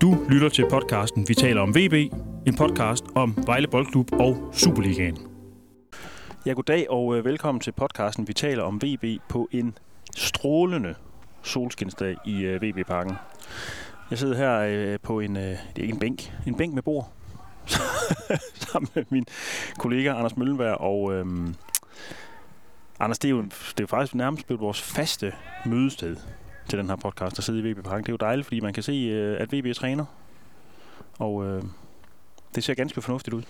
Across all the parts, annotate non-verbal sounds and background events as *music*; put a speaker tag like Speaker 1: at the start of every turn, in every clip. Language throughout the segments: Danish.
Speaker 1: Du lytter til podcasten Vi taler om VB, en podcast om Vejle Boldklub og Superligaen. Ja, goddag og øh, velkommen til podcasten Vi taler om VB på en strålende solskinsdag i øh, VB-parken. Jeg sidder her øh, på en, øh, det er ikke en bænk, en bænk med bord, *laughs* sammen med min kollega Anders Møllenberg. Og øhm, Anders, det er, jo, det er jo faktisk nærmest blevet vores faste mødested til den her podcast, der sidder i VB Park. Det er jo dejligt, fordi man kan se, øh, at VB træner. Og øh, det ser ganske fornuftigt ud.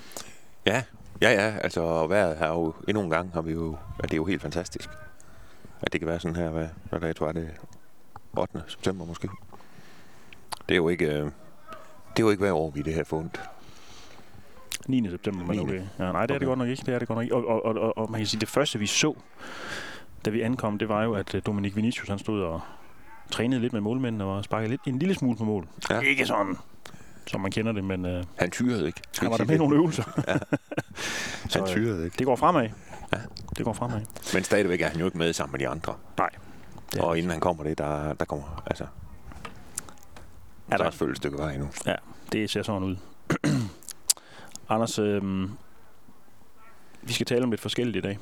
Speaker 2: Ja, ja, ja. Altså vejret her jo endnu en gang har vi jo, at det er jo helt fantastisk. At det kan være sådan her, hvad, hvad dato var det? 8. september måske. Det er jo ikke, øh, det er jo ikke hver år, vi det her fundet.
Speaker 1: 9. september, men
Speaker 2: 9..
Speaker 1: okay. Ja, nej, det er det godt nok ikke. Det er det godt nok ikke. Og, og, og, og, og man kan sige, det første vi så, da vi ankom, det var jo, at øh, Dominik Vinicius han stod og trænede lidt med målmændene og sparkede lidt en lille smule på mål.
Speaker 2: Ja.
Speaker 1: Ikke sådan, som man kender det, men øh,
Speaker 2: Han tyrede ikke.
Speaker 1: Han var
Speaker 2: ikke
Speaker 1: der med i
Speaker 2: det?
Speaker 1: nogle øvelser. *laughs* Så,
Speaker 2: Han
Speaker 1: øh,
Speaker 2: tyrede ikke.
Speaker 1: Det går fremad.
Speaker 2: Ja.
Speaker 1: Det går fremad.
Speaker 2: Men stadigvæk er han jo ikke med sammen med de andre.
Speaker 1: Nej. Det
Speaker 2: og inden han kommer det, der, der kommer, altså...
Speaker 1: Er
Speaker 2: der er et stykke vej endnu.
Speaker 1: Ja, det ser sådan ud. *clears throat* Anders, øh, vi skal tale om lidt forskelligt i dag.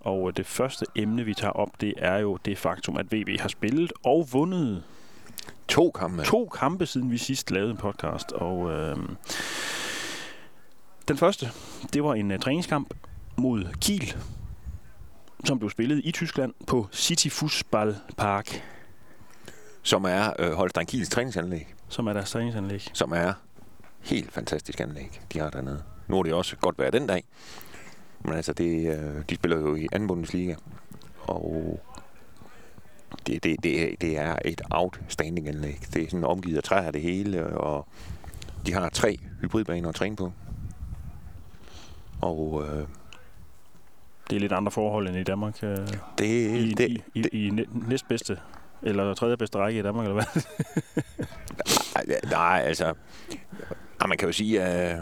Speaker 1: Og øh, det første emne, vi tager op, det er jo det faktum, at VB har spillet og vundet
Speaker 2: To kampe.
Speaker 1: to kampe, siden vi sidst lavede en podcast. Og øh, den første, det var en uh, træningskamp mod Kiel, som blev spillet i Tyskland på City Fußball Park,
Speaker 2: Som er øh, Holstein Kiels træningsanlæg.
Speaker 1: som er deres træningsanlæg.
Speaker 2: Som er helt fantastisk anlæg, de har dernede. Nu er det også godt været den dag. Men altså, det, øh, de spiller jo i anden Bundesliga. Og det, det, det, er- det er et outstanding anlæg. Det er sådan omgivet af træer det hele, og de har tre hybridbaner at træne på. Og øh,
Speaker 1: Det er lidt andre forhold end i Danmark. Øh,
Speaker 2: det,
Speaker 1: i,
Speaker 2: det,
Speaker 1: i, i, i næ- næstbedste eller tredje bedste række i Danmark, eller hvad? *laughs*
Speaker 2: Ej, Nej, altså... Ja, man kan jo sige, at,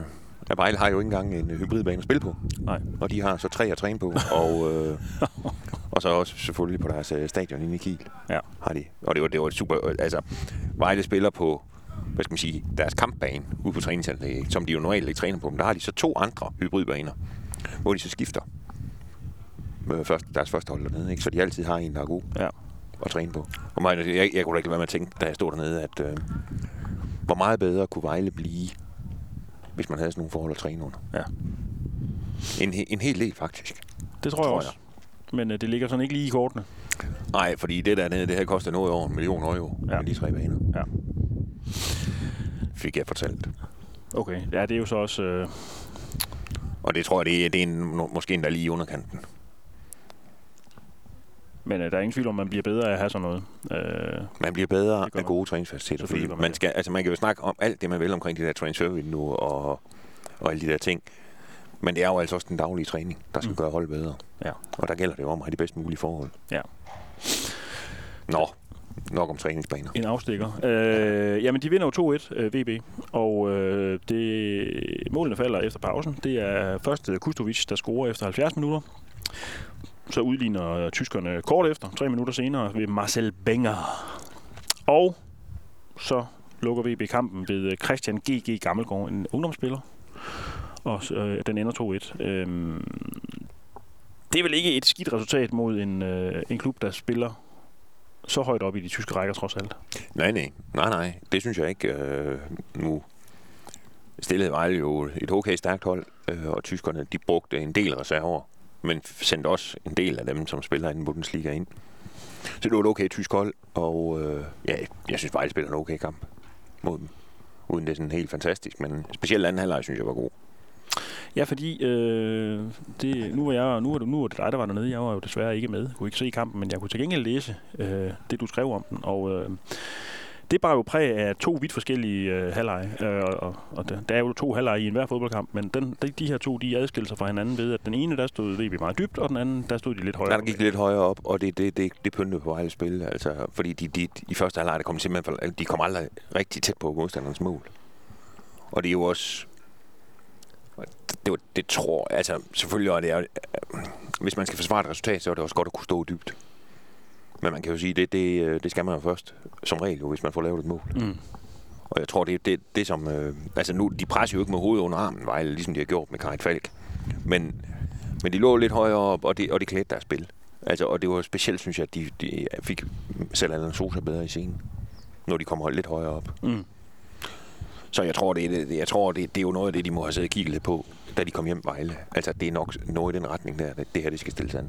Speaker 2: at Vejle har jo ikke engang en hybridbane at spille på.
Speaker 1: Nej.
Speaker 2: Og de har så tre at træne på. og, øh, *laughs* og så også selvfølgelig på deres øh, stadion inde i Kiel.
Speaker 1: Ja.
Speaker 2: Har de. Og det var, det var et super... Altså, Vejle spiller på hvad skal man sige, deres kampbane ude på træningsanlægget, som de jo normalt ikke træner på. Men der har de så to andre hybridbaner, hvor de så skifter først, deres første hold dernede. Ikke? Så de altid har en, der er god
Speaker 1: Ja.
Speaker 2: at træne på. Og mig, jeg, jeg kunne da ikke lade være med at tænke, da jeg stod dernede, at øh, hvor meget bedre kunne Vejle blive, hvis man havde sådan nogle forhold at træne under.
Speaker 1: Ja.
Speaker 2: En, en hel del, faktisk.
Speaker 1: Det tror, jeg
Speaker 2: Tror jeg.
Speaker 1: også. Men øh, det ligger sådan ikke lige i kortene.
Speaker 2: Nej, fordi det dernede, det her koster noget over en million euro
Speaker 1: Ja.
Speaker 2: med de tre baner.
Speaker 1: Ja.
Speaker 2: Fik jeg fortalt.
Speaker 1: Okay, ja, det er jo så også... Øh,
Speaker 2: Og det tror jeg, det er, det er en, må- måske endda lige i underkanten.
Speaker 1: Men øh, der er ingen tvivl om, man bliver bedre af at have sådan noget. Øh,
Speaker 2: Man bliver bedre af
Speaker 1: man.
Speaker 2: gode træningsfaciliteter. Fordi
Speaker 1: man
Speaker 2: man, skal, altså man kan jo snakke om alt det, man vil omkring de der transfervindue og, og alle de der ting. Men det er jo altså også den daglige træning, der skal
Speaker 1: Mm.
Speaker 2: gøre holdet bedre.
Speaker 1: Ja.
Speaker 2: Og der gælder det jo om at have de bedst mulige forhold.
Speaker 1: Ja.
Speaker 2: Nå, nok om træningsbaner.
Speaker 1: en afstikker. Øh, jamen, de vinder jo 2-1, øh, VB. Og øh, det, målene falder efter pausen. Det er først Kustovic, der scorer efter 70 minutter. Så udligner tyskerne kort efter, tre minutter senere, ved Marcel Benger. Og så lukker VB kampen ved øh, Christian G.G. Gammelgaard, en ungdomsspiller. Og øh, den ender 2-1. Øhm, det er vel ikke et skidt resultat mod en, øh, en klub, der spiller så højt op i de tyske rækker, trods alt.
Speaker 2: Nej, nej. Nej, nej. Det synes jeg ikke. Øh, nu stillede Vejle jo et okay stærkt hold, øh, og tyskerne de brugte en del reserver, men sendte også en del af dem, som spiller i den Bundesliga ind. Så det var et okay tysk hold, og øh, ja, jeg synes Vejle spiller en okay kamp mod dem. Uden det er sådan helt fantastisk, men specielt anden halvleg synes jeg var god.
Speaker 1: Ja, fordi øh, det, nu, var jeg, nu, var det, nu var det dig, der var dernede. Jeg var jo desværre ikke med. Jeg kunne ikke se kampen, men jeg kunne til gengæld læse øh, det, du skrev om den. Og øh, det bar jo præg af to vidt forskellige øh, halvleje. Øh, og, og der, der er jo to halvleje i enhver fodboldkamp, men den, de, de her to, de adskilte sig fra hinanden ved, at den ene, der stod VB meget dybt, og den anden, der stod de lidt højere.
Speaker 2: Der, der gik lidt højere op, og det, det, det, det pyntede på Vejles spil. Altså, fordi de, de, i første halvleg, der kom de simpelthen for, de kom aldrig rigtig tæt på modstanderens mål. Og det er jo også... Det, det, tror altså selvfølgelig er det, er, hvis man skal forsvare et resultat, så er det også godt at kunne stå dybt. Men man kan jo sige, det, det, det skal man jo først, som regel, jo, hvis man får lavet et mål.
Speaker 1: Mm.
Speaker 2: Og jeg tror, det er det, det som... Øh, altså nu, de presser jo ikke med hovedet under armen, Vejle, ligesom de har gjort med Karin Falk. Men, men de lå lidt højere op, og det, og det klædte deres spil. Altså, og det var specielt, synes jeg, at de, de fik selv Allan Sosa bedre i scenen, når de kommer lidt højere op. Mm. Så jeg tror, det det, jeg tror det, det er jo noget af det, de må have siddet og kigget lidt på, da de kom hjem Vejle. Altså, det er nok noget i den retning der, det, det her, det skal stille sig an.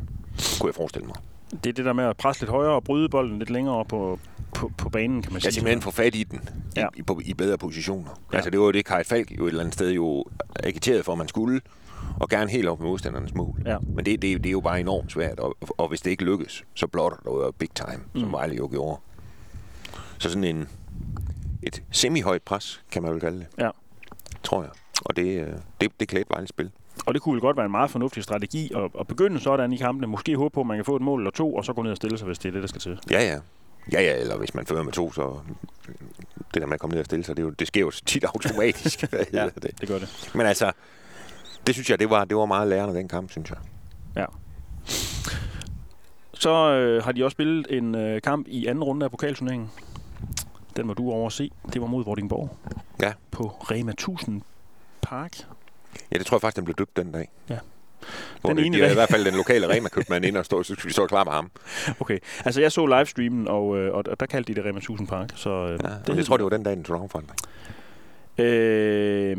Speaker 2: Kunne jeg forestille mig.
Speaker 1: Det er det der med at presse lidt højere og bryde bolden lidt længere på, på, på banen, kan man sige.
Speaker 2: Ja, simpelthen få fat i den ja. i, i, i bedre positioner. Ja. Altså, det var jo det, Kai Falk jo et eller andet sted jo agiterede for, at man skulle, og gerne helt op med modstandernes mål. Ja. Men det, det, det er jo bare enormt svært, og, og hvis det ikke lykkes, så blotter det jo big time, mm. som Vejle jo gjorde. Så sådan en, et semi-højt pres, kan man vel kalde det. Ja. Tror jeg. Og det, øh, det, det klædte Vejles spil.
Speaker 1: Og det kunne vel godt være en meget fornuftig strategi at, at begynde sådan i kampene. Måske håbe på, at man kan få et mål eller to, og så gå ned og stille sig, hvis det er det, der skal til.
Speaker 2: Ja, ja. Ja, ja, eller hvis man fører med to, så det der med at komme ned og stille sig, det, er jo, det sker jo tit automatisk. *laughs*
Speaker 1: ja, det. det gør det.
Speaker 2: Men altså, det synes jeg, det var, det var meget lærende, den kamp, synes jeg. Ja.
Speaker 1: Så øh, har de også spillet en øh, kamp i anden runde af pokalturneringen. Den var du over at se. Det var mod Vordingborg. Ja. På Rema 1000 Park.
Speaker 2: Ja, det tror jeg faktisk, den blev døbt den dag. Ja. Hvor den det, ene de i hvert fald den lokale *laughs* Rema købmand ind og stå, så vi står klar med ham.
Speaker 1: Okay, altså jeg så livestreamen, og, øh, og der kaldte de det Rema 1000 Park. Så,
Speaker 2: øh, ja, det jeg tror, det var den dag, den tog omforandring.
Speaker 1: Øh,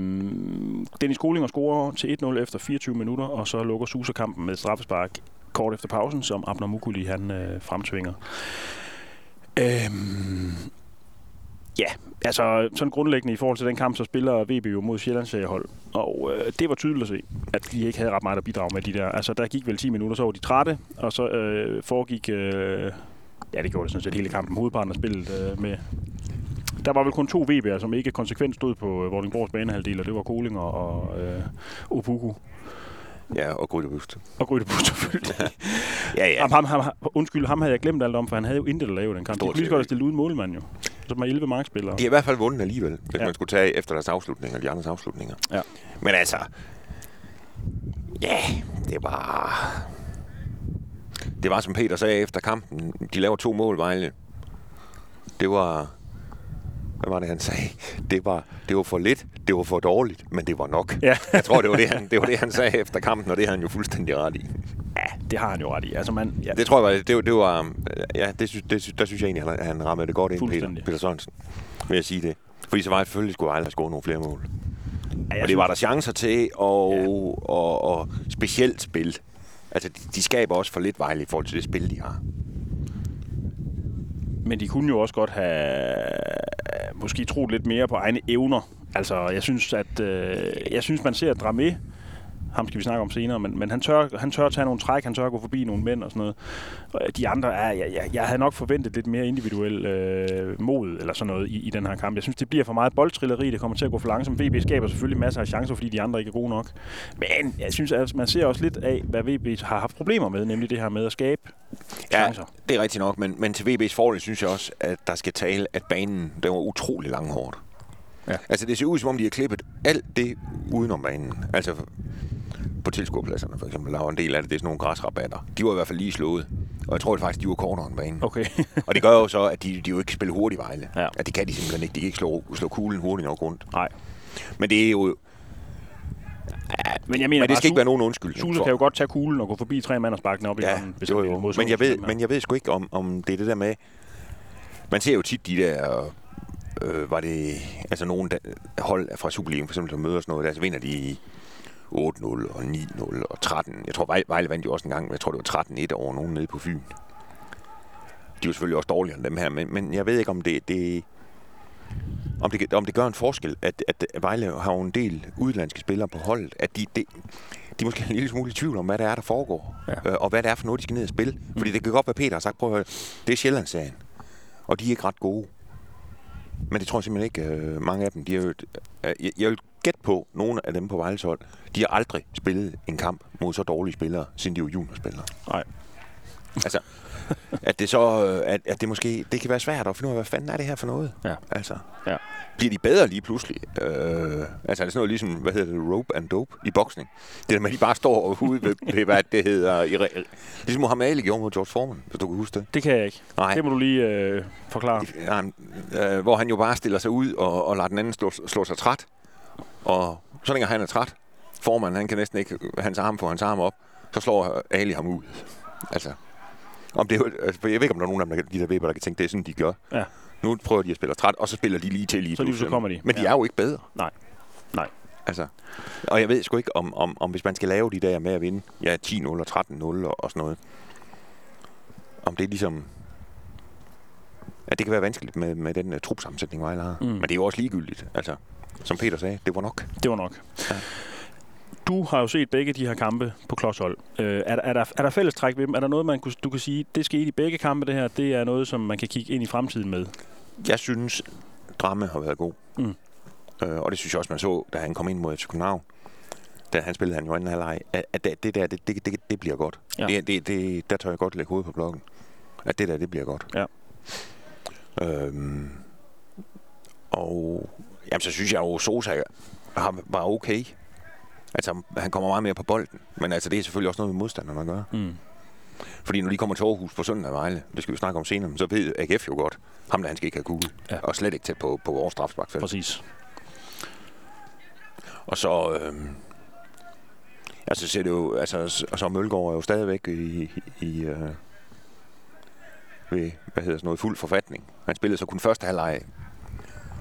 Speaker 1: Dennis Kolinger scorer til 1-0 efter 24 minutter, og så lukker Susa kampen med straffespark kort efter pausen, som Abner Mukuli han øh, fremtvinger. Øh, Ja, altså sådan grundlæggende i forhold til den kamp, så spiller VB jo mod Sjællands hold. Og øh, det var tydeligt at se, at de ikke havde ret meget at bidrage med de der. Altså der gik vel 10 minutter, så var de trætte, og så øh, foregik... Øh, ja, det gjorde det sådan set hele kampen. Hovedparten af spillet øh, med... Der var vel kun to VB'er, som ikke konsekvent stod på øh, Vordingborgs banehalvdel, og det var Kolinger og øh, Opuku.
Speaker 2: Ja, og Grydebust.
Speaker 1: Og Grydebust, selvfølgelig. *laughs* ja, ja. Ham, ham, ham, undskyld, ham havde jeg glemt alt om, for han havde jo intet at lave den kamp. De kunne lige godt have stillet uden målmand jo. Så er 11 markspillere.
Speaker 2: De har i hvert fald vundet alligevel, hvis ja. man skulle tage efter deres afslutninger, de andres afslutninger. Ja. Men altså, ja, det var... Det var som Peter sagde efter kampen, de laver to mål, Vejle. Det var hvad var det, han sagde? Det var, det var for lidt, det var for dårligt, men det var nok. Ja. Jeg tror, det var det, han, det var det, han sagde efter kampen, og det har han jo fuldstændig ret i.
Speaker 1: Ja, det har han jo ret i. Altså, man, ja.
Speaker 2: Det tror jeg, det, det var, ja, det, synes, det, der synes jeg egentlig, at han rammede det godt ind, Peter, Peter Sørensen, vil jeg sige det. Fordi så var det selvfølgelig, skulle aldrig score nogle flere mål. Ja, og det var der chancer til, og, ja. og, og, og specielt spil. Altså, de, de skaber også for lidt vejle i forhold til det spil, de har.
Speaker 1: Men de kunne jo også godt have måske troet lidt mere på egne evner. Altså, jeg synes, at øh, jeg synes, man ser Dramé, ham skal vi snakke om senere, men, men han, tør, han tør tage nogle træk, han tør gå forbi nogle mænd og sådan noget. Og de andre er, jeg, jeg, jeg havde nok forventet lidt mere individuel øh, mod eller sådan noget i, i den her kamp. Jeg synes, det bliver for meget boldtrilleri, det kommer til at gå for langsomt. VB skaber selvfølgelig masser af chancer, fordi de andre ikke er gode nok. Men jeg synes, at man ser også lidt af, hvad VB har haft problemer med, nemlig det her med at skabe
Speaker 2: ja, chancer. det er rigtigt nok, men, men til VB's fordel synes jeg også, at der skal tale, at banen den var utrolig langhårdt. Ja. Altså, det ser ud som om, de har klippet alt det udenom banen. Altså, på tilskuerpladserne for eksempel. Der var en del af det, det er sådan nogle græsrabatter. De var i hvert fald lige slået. Og jeg tror det faktisk, de var kortere end banen.
Speaker 1: Okay. *laughs*
Speaker 2: og det gør jo så, at de, de jo ikke spiller hurtigt Vejle. Ja. At det kan de simpelthen ikke. De kan ikke slå, slå kuglen hurtigt nok rundt.
Speaker 1: Nej.
Speaker 2: Men det er jo...
Speaker 1: Ja, men jeg mener
Speaker 2: men det skal ikke være nogen undskyldning.
Speaker 1: Suse kan jo godt tage kuglen og gå forbi tre mand og sparke den op ja, i.
Speaker 2: Hvis jo, jo. Men jeg, ved, men jeg ved sgu ikke, om, om det er det der med... Man ser jo tit de der... Øh, var det altså nogen der, hold fra Superligaen, for eksempel, der møder sådan noget, der så vinder de 8-0 og 9-0 og 13. Jeg tror, Vejle vandt jo også en gang, jeg tror, det var 13-1 over nogen nede på Fyn. De er jo selvfølgelig også dårligere end dem her, men, men jeg ved ikke, om det, det, om det, om det gør en forskel, at, at Vejle har en del udlandske spillere på holdet, at de, de, de måske er en lille smule i tvivl om, hvad det er, der foregår, ja. øh, og hvad det er for noget, de skal ned og spille. Mm. Fordi det kan godt være, Peter har sagt, prøv at høre, det er Sjællandssagen, og de er ikke ret gode. Men det tror jeg simpelthen ikke, øh, mange af dem, de er jo, øh, jeg, jeg vil gætte på, nogle af dem på Vejles hold, de har aldrig spillet en kamp mod så dårlige spillere, siden de var juniorspillere.
Speaker 1: Nej. *laughs*
Speaker 2: altså, at det så, øh, at, at det måske, det kan være svært at finde ud af, hvad fanden er det her for noget?
Speaker 1: Ja.
Speaker 2: Altså,
Speaker 1: Ja.
Speaker 2: bliver de bedre lige pludselig? Øh, altså, er det sådan noget ligesom, hvad hedder det, rope and dope i boksning? Det der med, at de bare står ude ved, ved hvad det hedder, i, ligesom Muhammad Ali gjorde mod George Foreman, hvis du kan huske det.
Speaker 1: Det kan jeg ikke.
Speaker 2: Nej.
Speaker 1: Det må du lige øh, forklare.
Speaker 2: Ja, øh, hvor han jo bare stiller sig ud og, og lader den anden slå, slå sig træt. Og så længe han er træt, formanden, han kan næsten ikke hans arm få hans arm op, så slår Ali ham ud. Altså, om det er, altså, jeg ved ikke, om der er nogen af dem, der, de der Weber, der kan tænke, det er sådan, de gør.
Speaker 1: Ja.
Speaker 2: Nu prøver de at spille træt, og så spiller de lige til lige
Speaker 1: Så lige så kommer de.
Speaker 2: Men de
Speaker 1: Ja.
Speaker 2: er jo ikke bedre.
Speaker 1: Nej. Nej.
Speaker 2: Altså, og jeg ved sgu ikke, om, om, om hvis man skal lave de der med at vinde, ja, 10-0 og 13-0 og, og sådan noget, om det er ligesom... Ja, det kan være vanskeligt med, med den uh, trupsammensætning, Vejle har.
Speaker 1: Mm.
Speaker 2: Men det er jo også ligegyldigt. Altså, som Peter sagde, det var nok.
Speaker 1: Det var nok.
Speaker 2: Ja.
Speaker 1: Du har jo set begge de her kampe på klodshold. Øh, er, der, er, der, er der fællestræk ved dem? Er der noget, man kunne, du kan sige, det skete i begge kampe, det her? Det er noget, som man kan kigge ind i fremtiden med.
Speaker 2: Jeg synes, Dramme har været god.
Speaker 1: Mm.
Speaker 2: Øh, og det synes jeg også, man så, da han kom ind mod FC København. Da han spillede han jo anden halvleg, at, det der, det, det, det, det bliver godt.
Speaker 1: Ja.
Speaker 2: Det, det, det, der tør jeg godt lægge hovedet på blokken. At det der, det bliver godt.
Speaker 1: Ja.
Speaker 2: Øhm, og jamen, så synes jeg jo, Sosa var okay. Altså, han kommer meget mere på bolden. Men altså, det er selvfølgelig også noget med modstanderne at gøre.
Speaker 1: Mm.
Speaker 2: Fordi når de kommer til Aarhus på søndag Vejle, det skal vi snakke om senere, men så ved AGF jo godt, ham der han skal ikke have kugle.
Speaker 1: Ja.
Speaker 2: Og slet ikke tæt på, på vores strafsparkfelt.
Speaker 1: Præcis.
Speaker 2: Og så, øhm, altså ser det jo, altså, og så Mølgaard er jo stadigvæk i, i øh, ved, hvad hedder sådan noget, fuld forfatning. Han spillede så kun første halvleg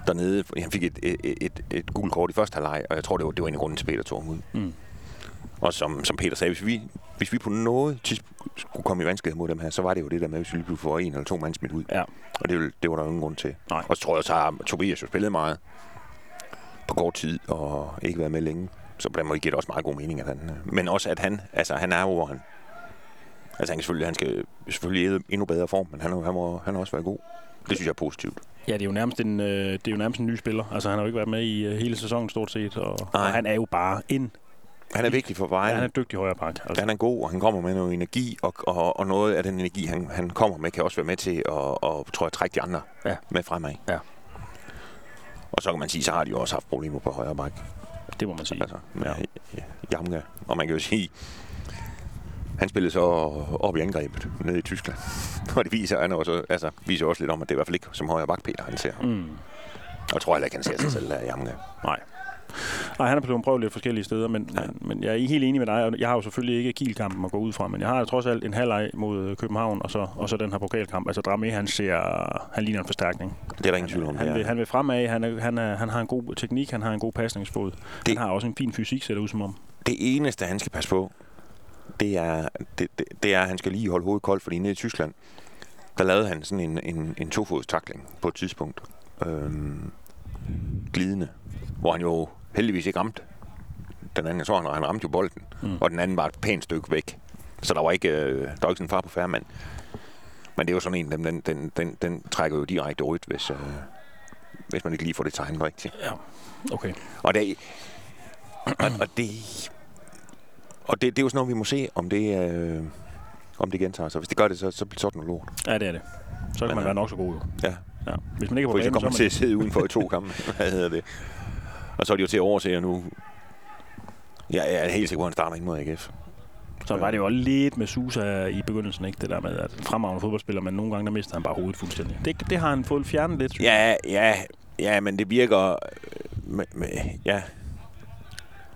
Speaker 2: dernede. Han fik et, et, et, et gult kort i første halvleg, og jeg tror, det var, det var en af grunden til, Peter tog ham ud.
Speaker 1: Mm.
Speaker 2: Og som, som Peter sagde, hvis vi, hvis vi på noget tidspunkt skulle komme i vanskelighed mod dem her, så var det jo det der med, hvis vi lige pludselig får en eller to mand smidt ud.
Speaker 1: Ja.
Speaker 2: Og det, det var der ingen grund til.
Speaker 1: Nej.
Speaker 2: Og så tror jeg, har Tobias jo spillet meget på kort tid og ikke været med længe. Så på den måde giver det også meget god mening, at han... Men også, at han... Altså, han er jo, hvor han... Altså, han, kan selvfølgelig, han skal selvfølgelig i endnu bedre form, men han, han, må, han har også været god. Det synes jeg er positivt.
Speaker 1: Ja, det er jo nærmest en, øh, det er jo nærmest en ny spiller. Altså, han har jo ikke været med i øh, hele sæsonen stort set, og, og han er jo bare en...
Speaker 2: Han er vigtig for
Speaker 1: Ja,
Speaker 2: vejen.
Speaker 1: han er dygtig højre bak. Altså.
Speaker 2: Han er god, og han kommer med noget energi, og, og, og noget af den energi, han, han kommer med, kan også være med til at, og, tror jeg, trække de andre
Speaker 1: Ja.
Speaker 2: med fremad.
Speaker 1: Ja.
Speaker 2: Og så kan man sige, så har de jo også haft problemer på højre bak.
Speaker 1: Det må man sige.
Speaker 2: Altså, med
Speaker 1: Ja.
Speaker 2: ja. Jamga. Og man kan jo sige, han spillede så op i angrebet nede i Tyskland. *laughs* Og det viser, han også, altså, viser også lidt om, at det er i hvert fald ikke som højre bak, Peter, han ser.
Speaker 1: Mm.
Speaker 2: Og jeg tror heller ikke, han ser sig selv der Jamga.
Speaker 1: Nej. Nej, han er blevet prøvet lidt forskellige steder, men, ja. men, jeg er helt enig med dig. og Jeg har jo selvfølgelig ikke Kiel-kampen at gå ud fra, men jeg har trods alt en halvleg mod København, og så, og så den her pokalkamp. Altså Dramé, han ser, han ligner en forstærkning.
Speaker 2: Det er der ingen tvivl om.
Speaker 1: Han
Speaker 2: det
Speaker 1: vil, han vil fremad, han, er, han, er, han har en god teknik, han har en god pasningsfod. Det- Han har også en fin fysik, ser det ud som om.
Speaker 2: Det eneste, han skal passe på, det er, det, det, det er at han skal lige holde hovedet koldt, fordi nede i Tyskland, der lavede han sådan en, en, en tofods takling på et tidspunkt. Øhm, glidende. Hvor han jo heldigvis ikke ramte. Den anden, jeg tror, han, han ramte jo bolden.
Speaker 1: Mm.
Speaker 2: Og den anden var et pænt stykke væk. Så der var ikke, øh, der var ikke sådan en far på færre mand. Men det er jo sådan en, den, den, den, den, den trækker jo direkte rødt, hvis, øh, hvis man ikke lige får det tegnet rigtigt.
Speaker 1: Ja, okay.
Speaker 2: Og det, og, og det, og det, det er jo sådan noget, vi må se, om det, øh, om det gentager sig. Hvis det gør det, så, så bliver sådan noget lort.
Speaker 1: Ja, det er det. Så kan
Speaker 2: Men,
Speaker 1: man
Speaker 2: øh,
Speaker 1: være nok så god jo.
Speaker 2: Ja.
Speaker 1: Ja. Hvis man ikke er på
Speaker 2: For så
Speaker 1: banen,
Speaker 2: kommer man til at sidde udenfor i to kampe. *laughs* Hvad hedder det? Og så er de jo til at overse, nu... Ja, jeg er helt sikker på, at han starter ind mod AGF.
Speaker 1: Så var det jo lidt med Susa i begyndelsen, ikke? Det der med, at en fremragende fodboldspiller, men nogle gange der mister han bare hovedet fuldstændig. Det, det har han fået fjernet lidt.
Speaker 2: Ja, ja, ja, men det virker... øh, Med, med, ja.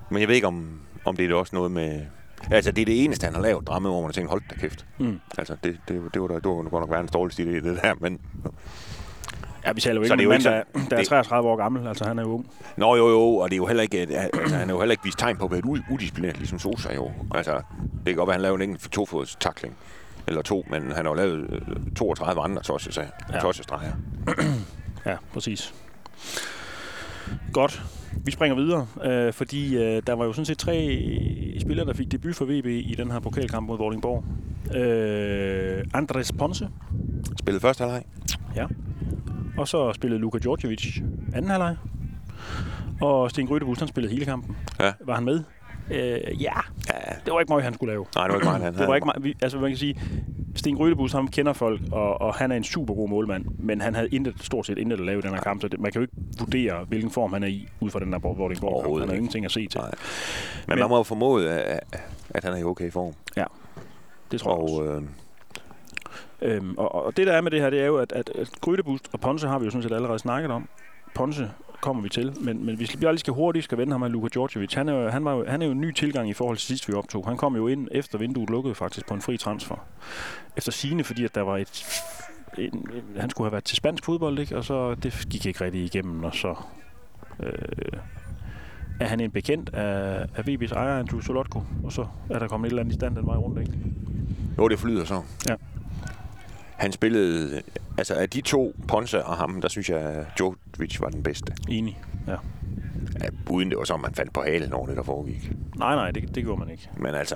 Speaker 2: Men jeg ved ikke, om, om det er også noget med... Altså, det er det eneste, han har lavet drama, hvor man tænkt, hold da kæft.
Speaker 1: Mm.
Speaker 2: Altså, det, det, det, var, da- det var godt nok verdens dårligste idé, det der, men...
Speaker 1: Ja, vi taler jo ikke om
Speaker 2: er
Speaker 1: en mand, der, er
Speaker 2: det-
Speaker 1: 33 år gammel. Altså, han er jo ung.
Speaker 2: Nå jo jo, og det er jo heller ikke, altså, han har jo heller ikke vist tegn på at være udisciplineret, ligesom Sosa jo. Altså, det kan godt være, at han lavede en enkelt tofods takling, eller to, men han har jo lavet øh, 32 andre tosses,
Speaker 1: Ja.
Speaker 2: tossestreger.
Speaker 1: Ja, præcis. Godt. Vi springer videre, øh, fordi øh, der var jo sådan set tre spillere, der fik debut for VB i den her pokalkamp mod Vordingborg. Øh, Andres Ponce,
Speaker 2: Spillede første halvleg.
Speaker 1: ja. Og så spillede Luka Djordjevic anden halvleg. Og Sten Grydebus, han spillede hele kampen.
Speaker 2: Ja.
Speaker 1: Var han med? Øh, ja,
Speaker 2: Ja,
Speaker 1: det var ikke meget, han skulle lave.
Speaker 2: nej, det var ikke meget, han *clears throat*
Speaker 1: Det var ikke meget, vi, altså man kan sige, Sten Grydebus, ham kender folk, og, og han er en super god målmand, men han havde intet, stort set intet at lave i den her kamp, så det, man kan jo ikke vurdere, hvilken form han er i, ud fra den der Vordingborg kamp. Han har ingenting at se til.
Speaker 2: Nej. Men, men man må jo formode, at, at han er i okay form.
Speaker 1: Ja, det tror
Speaker 2: og,
Speaker 1: jeg også. Øh, øhm, og, og det der er med det her, det er jo, at, at, at Grydebust og Ponce har vi jo sådan set allerede snakket om. Ponce kommer vi til, men, men hvis vi lige skal hurtigt skal vende ham med Luka Djordjevic, han er, han, var han er jo en ny tilgang i forhold til sidst, vi optog. Han kom jo ind efter vinduet lukkede faktisk på en fri transfer. Efter sine, fordi at der var et en, en, han skulle have været til spansk fodbold, ikke? og så det gik ikke rigtig igennem, og så øh, er han en bekendt af, af VB's ejer, Andrew Solotko, og så er der kommet et eller andet i stand den vej rundt, ikke?
Speaker 2: Jo, det flyder så.
Speaker 1: Ja.
Speaker 2: Han spillede, altså af de to, Ponce og ham, der synes jeg, Djokovic var den bedste.
Speaker 1: Enig, ja.
Speaker 2: ja uden det var så, man faldt på halen over det, der foregik.
Speaker 1: Nej, nej, det, det gjorde man ikke.
Speaker 2: Men altså...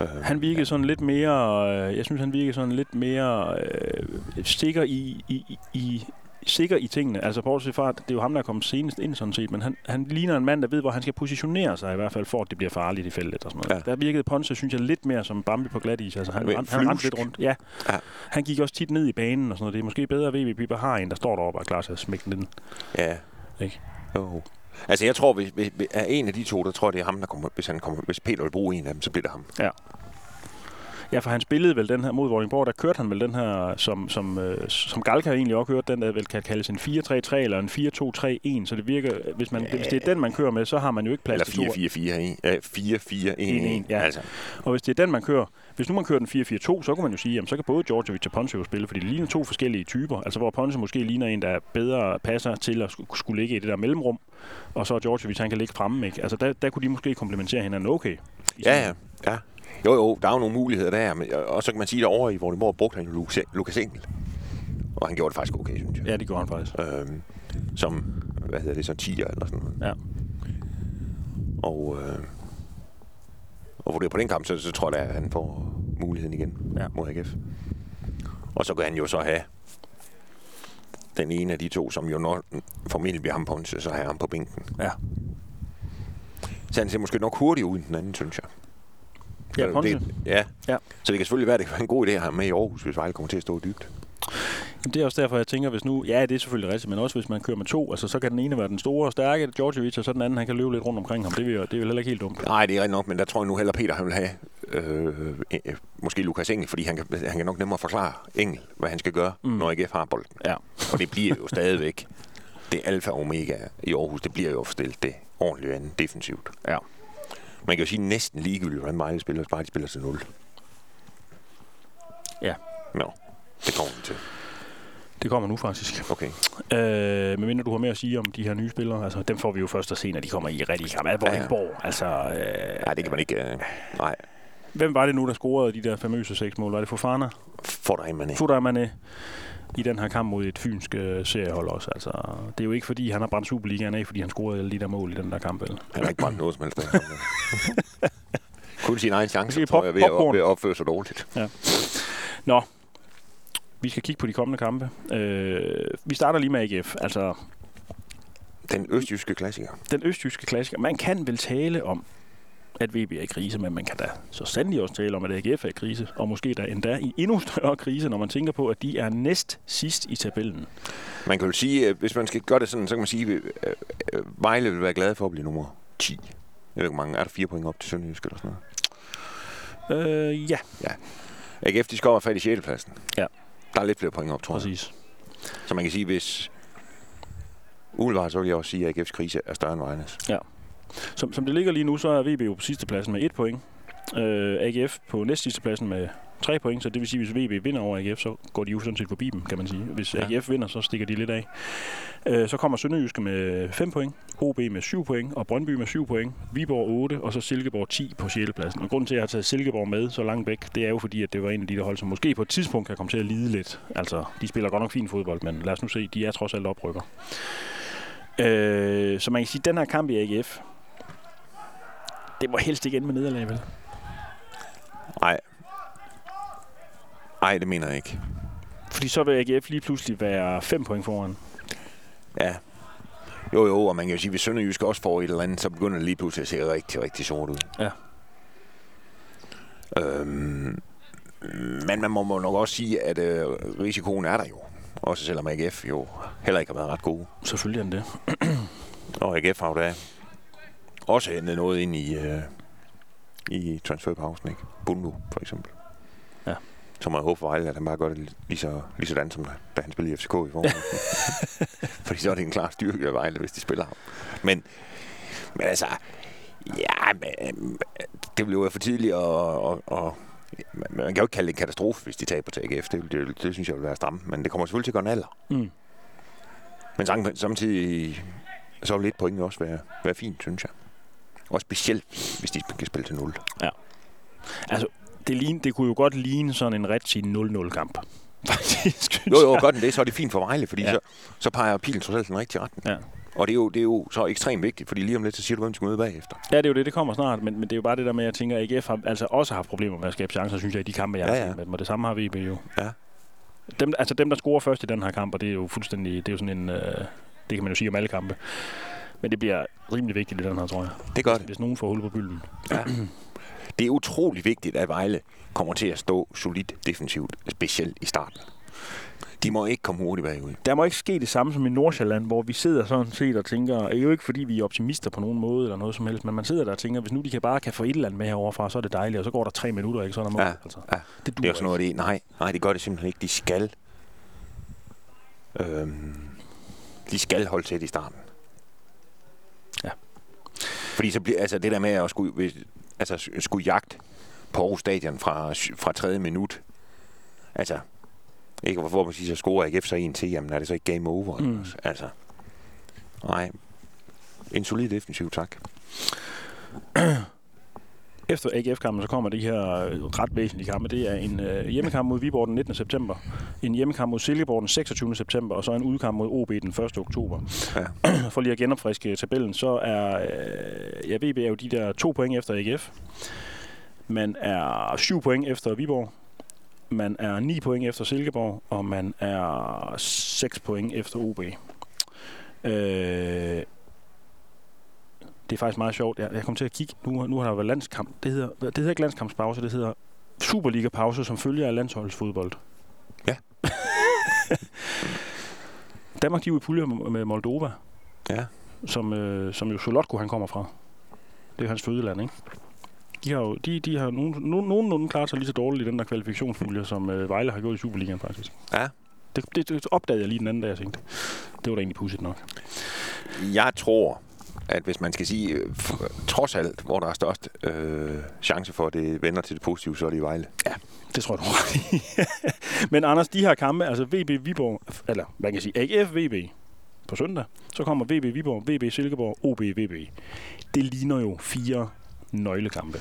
Speaker 1: Øh, han virkede ja. sådan lidt mere, øh, jeg synes, han virkede sådan lidt mere øh, sikker i, i, i, sikker i tingene. Altså bortset fra, det er jo ham, der er kommet senest ind sådan set, men han, han ligner en mand, der ved, hvor han skal positionere sig i hvert fald, for at det bliver farligt i feltet og sådan noget. Ja. Der virkede Ponce, synes jeg, lidt mere som Bambi på glat is. Altså han, han, han ramte lidt rundt. Ja. ja. Han gik også tit ned i banen og sådan noget. Det er måske bedre, at VB Bieber har en, der står deroppe og er klar til at smække den.
Speaker 2: Ja.
Speaker 1: Ikke?
Speaker 2: Jo. Altså jeg tror, hvis, hvis, er en af de to, der tror det er ham, der kommer, hvis, han kommer, hvis Peter vil bruge en af dem, så bliver det ham.
Speaker 1: Ja. Ja, for han spillede vel den her mod Vordingborg, der kørte han vel den her, som, som, øh, som Galka egentlig også kørte, den der vel kan kaldes en 4-3-3 eller en 4-2-3-1, så det virker, hvis, man, ja. hvis det er den, man kører med, så har man jo ikke plads
Speaker 2: eller 4-4-4-1.
Speaker 1: Ja. Altså. Og hvis det er den, man kører, hvis nu man kører den 4-4-2, så kan man jo sige, jamen, så kan både Djordjevic og Ponce jo spille, fordi det ligner to forskellige typer. Altså hvor Ponce måske ligner en, der bedre passer til at skulle ligge i det der mellemrum, og så Djordjevic, han kan ligge fremme. Ikke? Altså der, der kunne de måske komplementere hinanden okay.
Speaker 2: Ja, ja. ja. Jo, jo, der er jo nogle muligheder der, men, og så kan man sige, at over i Vordingborg brugte han jo Lukas Engel. Og han gjorde det faktisk okay, synes jeg.
Speaker 1: Ja, det gjorde han faktisk.
Speaker 2: Øhm, som, hvad hedder det, så 10 eller sådan noget.
Speaker 1: Ja.
Speaker 2: Og, øh, og hvor det er på den kamp, så, så tror jeg, at han får muligheden igen
Speaker 1: ja.
Speaker 2: mod AGF. Og så kan han jo så have den ene af de to, som jo nok formentlig bliver ham på, så har ham på bænken.
Speaker 1: Ja.
Speaker 2: Så han ser måske nok hurtigt ud den anden, synes jeg.
Speaker 1: Ja, Ponce.
Speaker 2: Det, ja.
Speaker 1: ja.
Speaker 2: Så det kan selvfølgelig være, at det kan være en god idé at have med i Aarhus, hvis Vejle kommer til at stå dybt.
Speaker 1: Jamen, det er også derfor, jeg tænker, hvis nu... Ja, det er selvfølgelig rigtigt, men også hvis man kører med to, altså, så kan den ene være den store og stærke, Djordjevic, og så den anden, han kan løbe lidt rundt omkring ham. Det er, det er vel heller ikke helt dumt.
Speaker 2: Nej, det er rigtigt nok, men der tror jeg nu heller, Peter han vil have øh, øh, måske Lukas Engel, fordi han kan, han kan nok nemmere forklare Engel, hvad han skal gøre, mm. når AGF har bolden.
Speaker 1: Ja.
Speaker 2: og det bliver jo stadigvæk det alfa og omega i Aarhus. Det bliver jo stillet det ordentligt an defensivt.
Speaker 1: Ja.
Speaker 2: Man kan jo sige næsten ligegyldigt, hvordan Vejle spiller, bare de spiller til 0.
Speaker 1: Ja.
Speaker 2: Nå, det kommer vi til.
Speaker 1: Det kommer nu faktisk.
Speaker 2: Okay.
Speaker 1: Øh, men du har mere at sige om de her nye spillere, altså dem får vi jo først at se, når de kommer i rigtig kamp. Altså, ja, ja. altså... Øh,
Speaker 2: nej, det kan man ikke... Øh, nej.
Speaker 1: Hvem var det nu, der scorede de der famøse seks mål? Var det Fofana?
Speaker 2: Fodrej Mané
Speaker 1: i den her kamp mod et fynsk uh, seriehold også. Altså, det er jo ikke fordi, han har brændt Superligaen af, fordi han scorede alle de der mål i den der kamp. Eller?
Speaker 2: Han har ikke brændt noget som helst. *laughs* Kun sin egen chance, tror jeg, ved at, ved at opføre sig dårligt.
Speaker 1: Ja. Nå, vi skal kigge på de kommende kampe. Øh, vi starter lige med AGF. Altså,
Speaker 2: den østjyske klassiker.
Speaker 1: Den østjyske klassiker. Man kan vel tale om, at VB er i krise, men man kan da så sandelig også tale om, at AGF er i krise, og måske da endda i endnu større krise, når man tænker på, at de er næst sidst i tabellen.
Speaker 2: Man kan jo sige, at hvis man skal gøre det sådan, så kan man sige, at øh, Vejle vil være glad for at blive nummer 10. Jeg ved ikke, mange. Er der fire point op til Sønderjysk eller sådan
Speaker 1: noget? Øh, ja.
Speaker 2: ja. AGF, de skal over fat i 6. pladsen.
Speaker 1: Ja.
Speaker 2: Der er lidt flere point op, tror
Speaker 1: jeg.
Speaker 2: Præcis. Så man kan sige, hvis umiddelbart, så vil jeg også sige, at AGF's krise er større end Vejles.
Speaker 1: Ja. Som, som det ligger lige nu, så er VB jo på sidste pladsen med et point. Øh, AGF på næst sidste pladsen med tre point, så det vil sige, at hvis VB vinder over AGF, så går de jo sådan set forbi dem, kan man sige. Hvis ja. AGF vinder, så stikker de lidt af. Øh, så kommer Sønderjyske med 5 point, OB med 7 point, og Brøndby med 7 point, Viborg 8, og så Silkeborg 10 på 6. pladsen. Og grunden til, at jeg har taget Silkeborg med så langt væk, det er jo fordi, at det var en af de der hold, som måske på et tidspunkt kan komme til at lide lidt. Altså, de spiller godt nok fin fodbold, men lad os nu se, de er trods alt oprykker. Øh, så man kan sige, at den her kamp i AGF, det må helst ikke ende med nederlag, vel?
Speaker 2: Nej. Nej, det mener jeg ikke.
Speaker 1: Fordi så vil AGF lige pludselig være 5 point foran.
Speaker 2: Ja. Jo, jo, og man kan jo sige, at hvis Sønderjysk også får et eller andet, så begynder det lige pludselig at se rigtig, rigtig sort ud.
Speaker 1: Ja.
Speaker 2: Øhm, Men man må, må nok også sige, at øh, risikoen er der jo. Også selvom AGF jo heller ikke har været ret gode.
Speaker 1: Selvfølgelig er den det.
Speaker 2: Og AGF har jo da også hentet noget ind i, øh, i transferpausen, ikke? Bundu, for eksempel.
Speaker 1: Ja.
Speaker 2: Så må jeg håbe for Vejle, at han bare gør det lige så, lige sådan, som da, han spillede i FCK i forhold. *laughs* Fordi så er det en klar styrke af Vejle, hvis de spiller ham. Men, men altså, ja, men, det blev jo for tidligt, og, og, og man kan jo ikke kalde det en katastrofe, hvis de taber til AGF. Det, det, det, det synes jeg vil være stramt. Men det kommer selvfølgelig til at gøre en alder.
Speaker 1: Mm.
Speaker 2: Men samtidig så vil lidt point også være, være fint, synes jeg. Og specielt, hvis de kan spille til 0.
Speaker 1: Altså, det, ligne, det kunne jo godt ligne sådan en rigtig 0-0-kamp. Faktisk,
Speaker 2: Jo, jo, godt det, så er det fint for Vejle, fordi
Speaker 1: Ja.
Speaker 2: ja. så, så peger pilen trods alt den rigtige retning.
Speaker 1: Ja.
Speaker 2: Og det er, jo, det er jo så ekstremt vigtigt, fordi lige om lidt, så siger du, hvem skal møde bagefter.
Speaker 1: Ja, det er jo det, det kommer snart, men, men det er jo bare det der med, at jeg tænker, at AGF har altså også haft problemer med at skabe chancer, synes jeg, i de kampe, jeg har
Speaker 2: Ja,
Speaker 1: set
Speaker 2: ja.
Speaker 1: med dem, og det samme har VB jo.
Speaker 2: Ja.
Speaker 1: Dem, altså dem, der scorer først i den her kamp, og det er jo fuldstændig, det er jo sådan en, øh, det kan man jo sige om alle kampe, men det bliver rimelig vigtigt i den her, tror jeg.
Speaker 2: Det gør det.
Speaker 1: Hvis nogen får hul på bylden.
Speaker 2: Ja. Det er utrolig vigtigt, at Vejle kommer til at stå solidt defensivt, specielt i starten. De må ikke komme hurtigt bagud.
Speaker 1: Der må ikke ske det samme som i Nordsjælland, hvor vi sidder sådan set og tænker, det er jo ikke fordi vi er optimister på nogen måde eller noget som helst, men man sidder der og tænker, hvis nu de kan bare kan få et eller andet med heroverfra, så er det dejligt, og så går der tre minutter, ikke? Så er der mål.
Speaker 2: Ja,
Speaker 1: altså.
Speaker 2: ja.
Speaker 1: Det,
Speaker 2: Det er også noget af det. Nej, nej, det gør det simpelthen ikke. De skal. Øhm, de skal holde til i starten.
Speaker 1: Ja.
Speaker 2: Fordi så bliver, altså det der med at skulle, hvis, altså, skulle jagt på Aarhus Stadion fra, fra tredje minut. Altså, ikke hvorfor man siger, så scorer AGF så en til, jamen er det så ikke game over?
Speaker 1: Mm.
Speaker 2: Altså, nej. En solid defensiv, tak. *clears throat*
Speaker 1: Efter AGF-kampen, så kommer de her øh, ret væsentlige kampe. Det er en øh, hjemmekamp mod Viborg den 19. september, en hjemmekamp mod Silkeborg den 26. september, og så en udkamp mod OB den 1. oktober.
Speaker 2: Ja. *clears throat*
Speaker 1: For lige at genopfriske tabellen, så er øh, ja, VB er jo de der to point efter AGF. Man er syv point efter Viborg. Man er 9 point efter Silkeborg, og man er 6 point efter OB. Øh, det er faktisk meget sjovt. Jeg, jeg kom til at kigge. Nu, nu har der været landskamp. Det hedder, det hedder ikke landskampspause, det hedder Superliga-pause, som følger af landsholdsfodbold.
Speaker 2: Ja. *laughs*
Speaker 1: Danmark, de er jo i pulje med Moldova,
Speaker 2: Ja.
Speaker 1: som, øh, som jo Solotko han kommer fra. Det er hans fødeland, ikke? De har jo de, de har nogen, nogen, nogenlunde klaret sig lige så dårligt i den der kvalifikationspulje, som øh, Vejle har gjort i Superligaen, faktisk.
Speaker 2: Ja.
Speaker 1: Det, det, det opdagede jeg lige den anden dag, jeg tænkte. Det var da egentlig pudsigt nok.
Speaker 2: Jeg tror, at hvis man skal sige, øh, trods alt, hvor der er størst øh, chance for, at det vender til det positive, så er det i Vejle.
Speaker 1: Det tror jeg, du. *laughs* Men Anders, de her kampe, altså VB Viborg, eller man kan sige AGF VB på søndag, så kommer VB Viborg, VB Silkeborg, OB VB. Det ligner jo fire nøglekampe.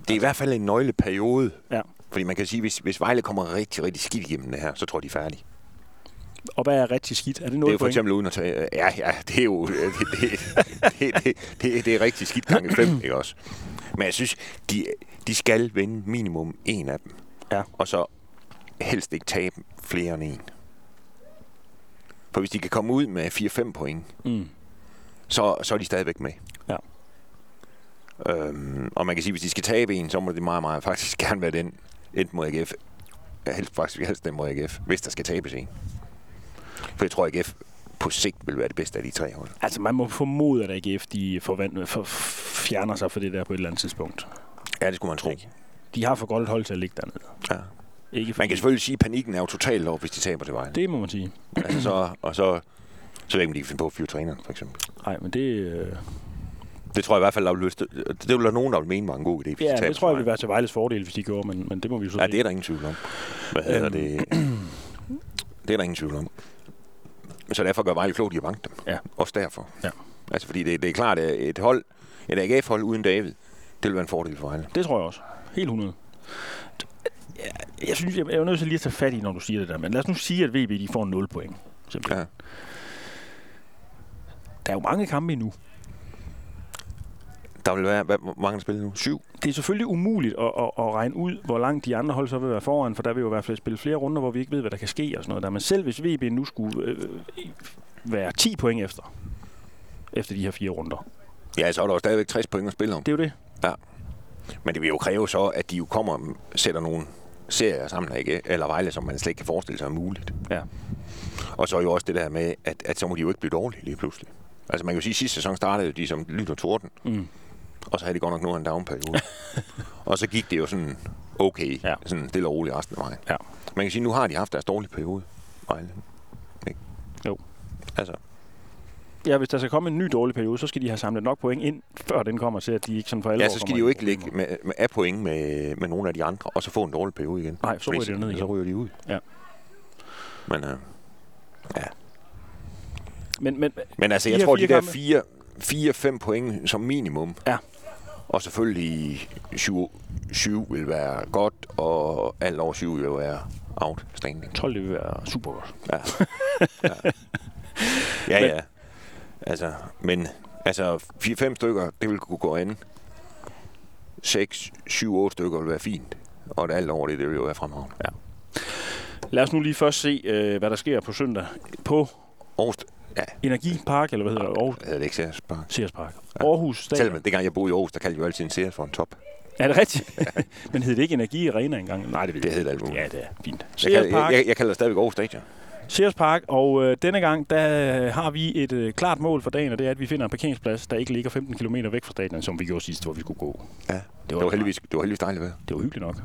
Speaker 2: Det er i hvert fald en nøgleperiode.
Speaker 1: Ja.
Speaker 2: Fordi man kan sige, hvis, hvis Vejle kommer rigtig, rigtig skidt igennem det her, så tror jeg, de er færdige.
Speaker 1: Og hvad er rigtig skidt? Er det
Speaker 2: Det er
Speaker 1: noget
Speaker 2: jo for eksempel uden at tage... Ja, ja, det er jo... Det, det, det, det, det, det er rigtig skidt gange fem, *clears throat* ikke også? Men jeg synes, de, de skal vinde minimum en af dem.
Speaker 1: Ja.
Speaker 2: Og så helst ikke tabe flere end en. For hvis de kan komme ud med 4-5 point,
Speaker 1: Mm.
Speaker 2: så, så er de stadigvæk med.
Speaker 1: Ja.
Speaker 2: Øhm, og man kan sige, hvis de skal tabe en, så må det meget, meget faktisk *laughs* gerne være den, enten mod AGF, helst faktisk helst den mod AGF, hvis der skal tabes en. For jeg tror, at AGF på sigt vil være det bedste af de tre hold.
Speaker 1: Altså, man må formode, at AGF de forvand, for, fjerner sig for det der på et eller andet tidspunkt.
Speaker 2: Ja, det skulle man tro.
Speaker 1: De har for godt et hold til at ligge dernede.
Speaker 2: Ja.
Speaker 1: Ikke
Speaker 2: Man kan selvfølgelig sige, at panikken er jo totalt over, hvis de taber til vejen.
Speaker 1: Det må man sige.
Speaker 2: altså, så, og så, så ved jeg ikke, om de kan finde på at fyre træneren, for eksempel.
Speaker 1: Nej, men det, øh,
Speaker 2: Det tror jeg i hvert fald, der vil, lyst, det vil der nogen, der vil mene var en god idé, hvis de
Speaker 1: ja,
Speaker 2: taber
Speaker 1: det tror jeg
Speaker 2: til
Speaker 1: vil være til Vejles fordel, hvis de gjorde, men, men det må vi jo så
Speaker 2: Ja,
Speaker 1: se.
Speaker 2: det er der ingen tvivl om. Hvad hedder
Speaker 1: Øhm.
Speaker 2: det? *clears throat* Det er der ingen tvivl om. Så derfor gør Vejle klogt i at banke dem.
Speaker 1: Ja.
Speaker 2: Også derfor.
Speaker 1: Ja.
Speaker 2: Altså, fordi det, det er klart, at et hold, et AGF-hold uden David, det vil være en fordel for Vejle.
Speaker 1: Det tror jeg også. Helt 100. Jeg, jeg synes, jeg, jeg er nødt til lige at tage fat i, når du siger det der. Men lad os nu sige, at VB de får 0 point. Simpelthen.
Speaker 2: Ja.
Speaker 1: Der er jo mange kampe endnu.
Speaker 2: Der vil være, hvad, hvor mange der spiller nu? Syv?
Speaker 1: Det er selvfølgelig umuligt at, at, at regne ud, hvor langt de andre hold så vil være foran, for der vil jo i hvert fald spille flere runder, hvor vi ikke ved, hvad der kan ske og sådan noget der. Men selv hvis VB nu skulle øh, være 10 point efter, efter de her fire runder.
Speaker 2: Ja, så er der jo stadigvæk 60 point at spille om.
Speaker 1: Det er jo det.
Speaker 2: Men det vil jo kræve så, at de jo kommer og sætter nogle serier sammen, ikke? eller Vejle, som man slet ikke kan forestille sig er muligt.
Speaker 1: Ja.
Speaker 2: Og så er jo også det der med, at, at så må de jo ikke blive dårlige lige pludselig. Altså man kan jo sige, at sidste sæson startede de som lyn og torden,
Speaker 1: Mm.
Speaker 2: Og så havde de godt nok nu en down-periode. *laughs* og så gik det jo sådan okay,
Speaker 1: Ja.
Speaker 2: sådan stille og roligt resten af vejen.
Speaker 1: Ja.
Speaker 2: Man kan sige, nu har de haft deres dårlige periode. Vejle. Ikke?
Speaker 1: Jo.
Speaker 2: Altså,
Speaker 1: Ja, hvis der skal komme en ny dårlig periode, så skal de have samlet nok point ind, før den kommer til, at de ikke sådan for alvor
Speaker 2: ja, så skal de jo ikke ligge med, med af point med, med nogle af de andre, og så få en dårlig periode igen.
Speaker 1: Nej, så ryger de ned
Speaker 2: Så
Speaker 1: igen.
Speaker 2: ryger de ud.
Speaker 1: Ja.
Speaker 2: Men, øh, ja.
Speaker 1: Men, men
Speaker 2: Men altså, jeg tror, de der fire, fire, fem point som minimum.
Speaker 1: Ja.
Speaker 2: Og selvfølgelig 7, 7 vil være godt, og alt over 7 vil være outstanding.
Speaker 1: 12 det vil være super godt.
Speaker 2: Ja, *laughs* ja. ja,
Speaker 1: Men-
Speaker 2: ja. Altså, men altså 4-5 stykker, det vil kunne gå an. 6, 7, 8 stykker vil være fint. Og det alt over det, det vil jo være fremragende.
Speaker 1: Lad os nu lige først se, øh, hvad der sker på søndag på
Speaker 2: Aarhus, ja,
Speaker 1: Energipark, eller hvad hedder det? Aarhus
Speaker 2: havde det ikke Sears Park.
Speaker 1: Sears Park.
Speaker 2: Ja.
Speaker 1: Aarhus Stadion.
Speaker 2: Selvom det gang jeg boede i Aarhus, der kaldte jeg jo altid en Sears for en top.
Speaker 1: Er det rigtigt? *laughs* Men hed det ikke Energi Arena engang? Nej, det
Speaker 2: Det hed det muligt.
Speaker 1: Ja, det er fint.
Speaker 2: Jeg, kalder,
Speaker 1: Park,
Speaker 2: jeg, jeg, jeg kalder det stadigvæk Aarhus Stadion.
Speaker 1: Sears Park, og øh, denne gang, der har vi et øh, klart mål for dagen, og det er, at vi finder en parkeringsplads, der ikke ligger 15 km væk fra stadion, som vi gjorde sidst, hvor vi skulle gå.
Speaker 2: Ja,
Speaker 1: Det
Speaker 2: det var, heldigvis, det var heldigvis dejligt vejr.
Speaker 1: Det var hyggeligt nok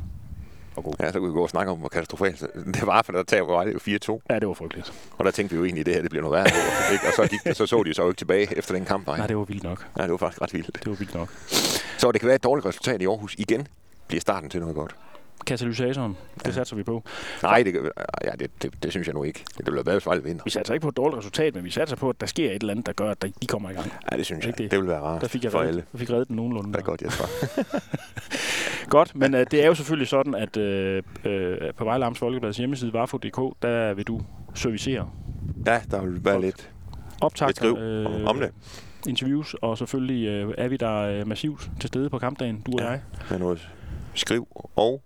Speaker 1: at gå.
Speaker 2: Ja, så kunne vi gå og snakke om, hvor katastrofalt det var, for der tager Vejle jo 4-2.
Speaker 1: Ja, det var frygteligt.
Speaker 2: Og der tænkte vi jo egentlig, at det her det bliver noget værre. *laughs* ikke? Og så, gik, så så de så jo ikke tilbage efter den kamp.
Speaker 1: Nej,
Speaker 2: Nej.
Speaker 1: det var vildt nok.
Speaker 2: Ja, det var faktisk ret vildt.
Speaker 1: Det var vildt nok.
Speaker 2: Så det kan være et dårligt resultat i Aarhus igen bliver starten til noget godt.
Speaker 1: Katalysatoren, det
Speaker 2: Ja.
Speaker 1: satser vi på.
Speaker 2: Nej, det, ja, det, det, det, synes jeg nu ikke. Det være bedre, hvis vinder.
Speaker 1: Vi satser ikke på et dårligt resultat, men vi satser på, at der sker et eller andet, der gør, at der- de kommer i gang.
Speaker 2: Ja, det synes jeg.
Speaker 1: Ikke det?
Speaker 2: Det vil være rart
Speaker 1: Der fik jeg
Speaker 2: for
Speaker 1: reddet,
Speaker 2: alle.
Speaker 1: jeg fik reddet den nogenlunde.
Speaker 2: Det er godt, Jesper. *laughs*
Speaker 1: Godt, men øh, det er jo selvfølgelig sådan, at øh, øh, på Vejle Amts Folkebladets hjemmeside, varfo.dk, der vil du servicere
Speaker 2: Ja, der vil være lidt, lidt
Speaker 1: optag,
Speaker 2: skriv om det.
Speaker 1: interviews, og selvfølgelig øh, er vi der øh, massivt til stede på kampdagen, du og
Speaker 2: Ja.
Speaker 1: jeg.
Speaker 2: Med noget skriv og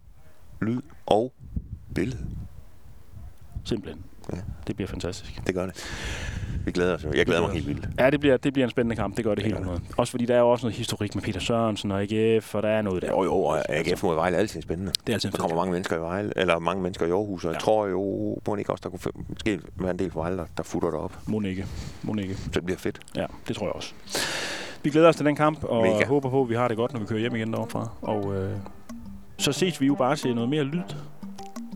Speaker 2: lyd og billede.
Speaker 1: Simpelthen.
Speaker 2: Ja.
Speaker 1: Det bliver fantastisk.
Speaker 2: Det gør det. Vi glæder os jo. Jeg glæder mig helt vildt.
Speaker 1: Ja, det bliver, det bliver en spændende kamp, det gør det,
Speaker 2: Det
Speaker 1: helt
Speaker 2: gør
Speaker 1: noget. Også fordi der er jo også noget historik med Peter Sørensen og AGF, og der er noget der.
Speaker 2: Jo, jo, og AGF mod Vejle er altid spændende.
Speaker 1: Det er altid
Speaker 2: Der kommer mange mennesker i Vejle, eller mange mennesker i Aarhus, og jeg
Speaker 1: Ja.
Speaker 2: tror jo, må ikke også, der kunne måske være en del for Vejle, der, der futter det op.
Speaker 1: Mon ikke. Mon ikke.
Speaker 2: Så det bliver fedt.
Speaker 1: Ja, det tror jeg også. Vi glæder os til den kamp, og
Speaker 2: Mega.
Speaker 1: håber på, at vi har det godt, når vi kører hjem igen deroppe fra. Og øh, så ses vi jo bare til noget mere lyd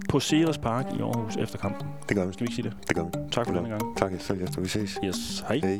Speaker 1: på Ceres Park i Aarhus efter kampen.
Speaker 2: Det gør vi.
Speaker 1: Skal vi ikke sige det?
Speaker 2: Det gør vi.
Speaker 1: Tak for denne gang.
Speaker 2: Tak, selv, Vi ses.
Speaker 1: Yes, hej.
Speaker 2: Hej.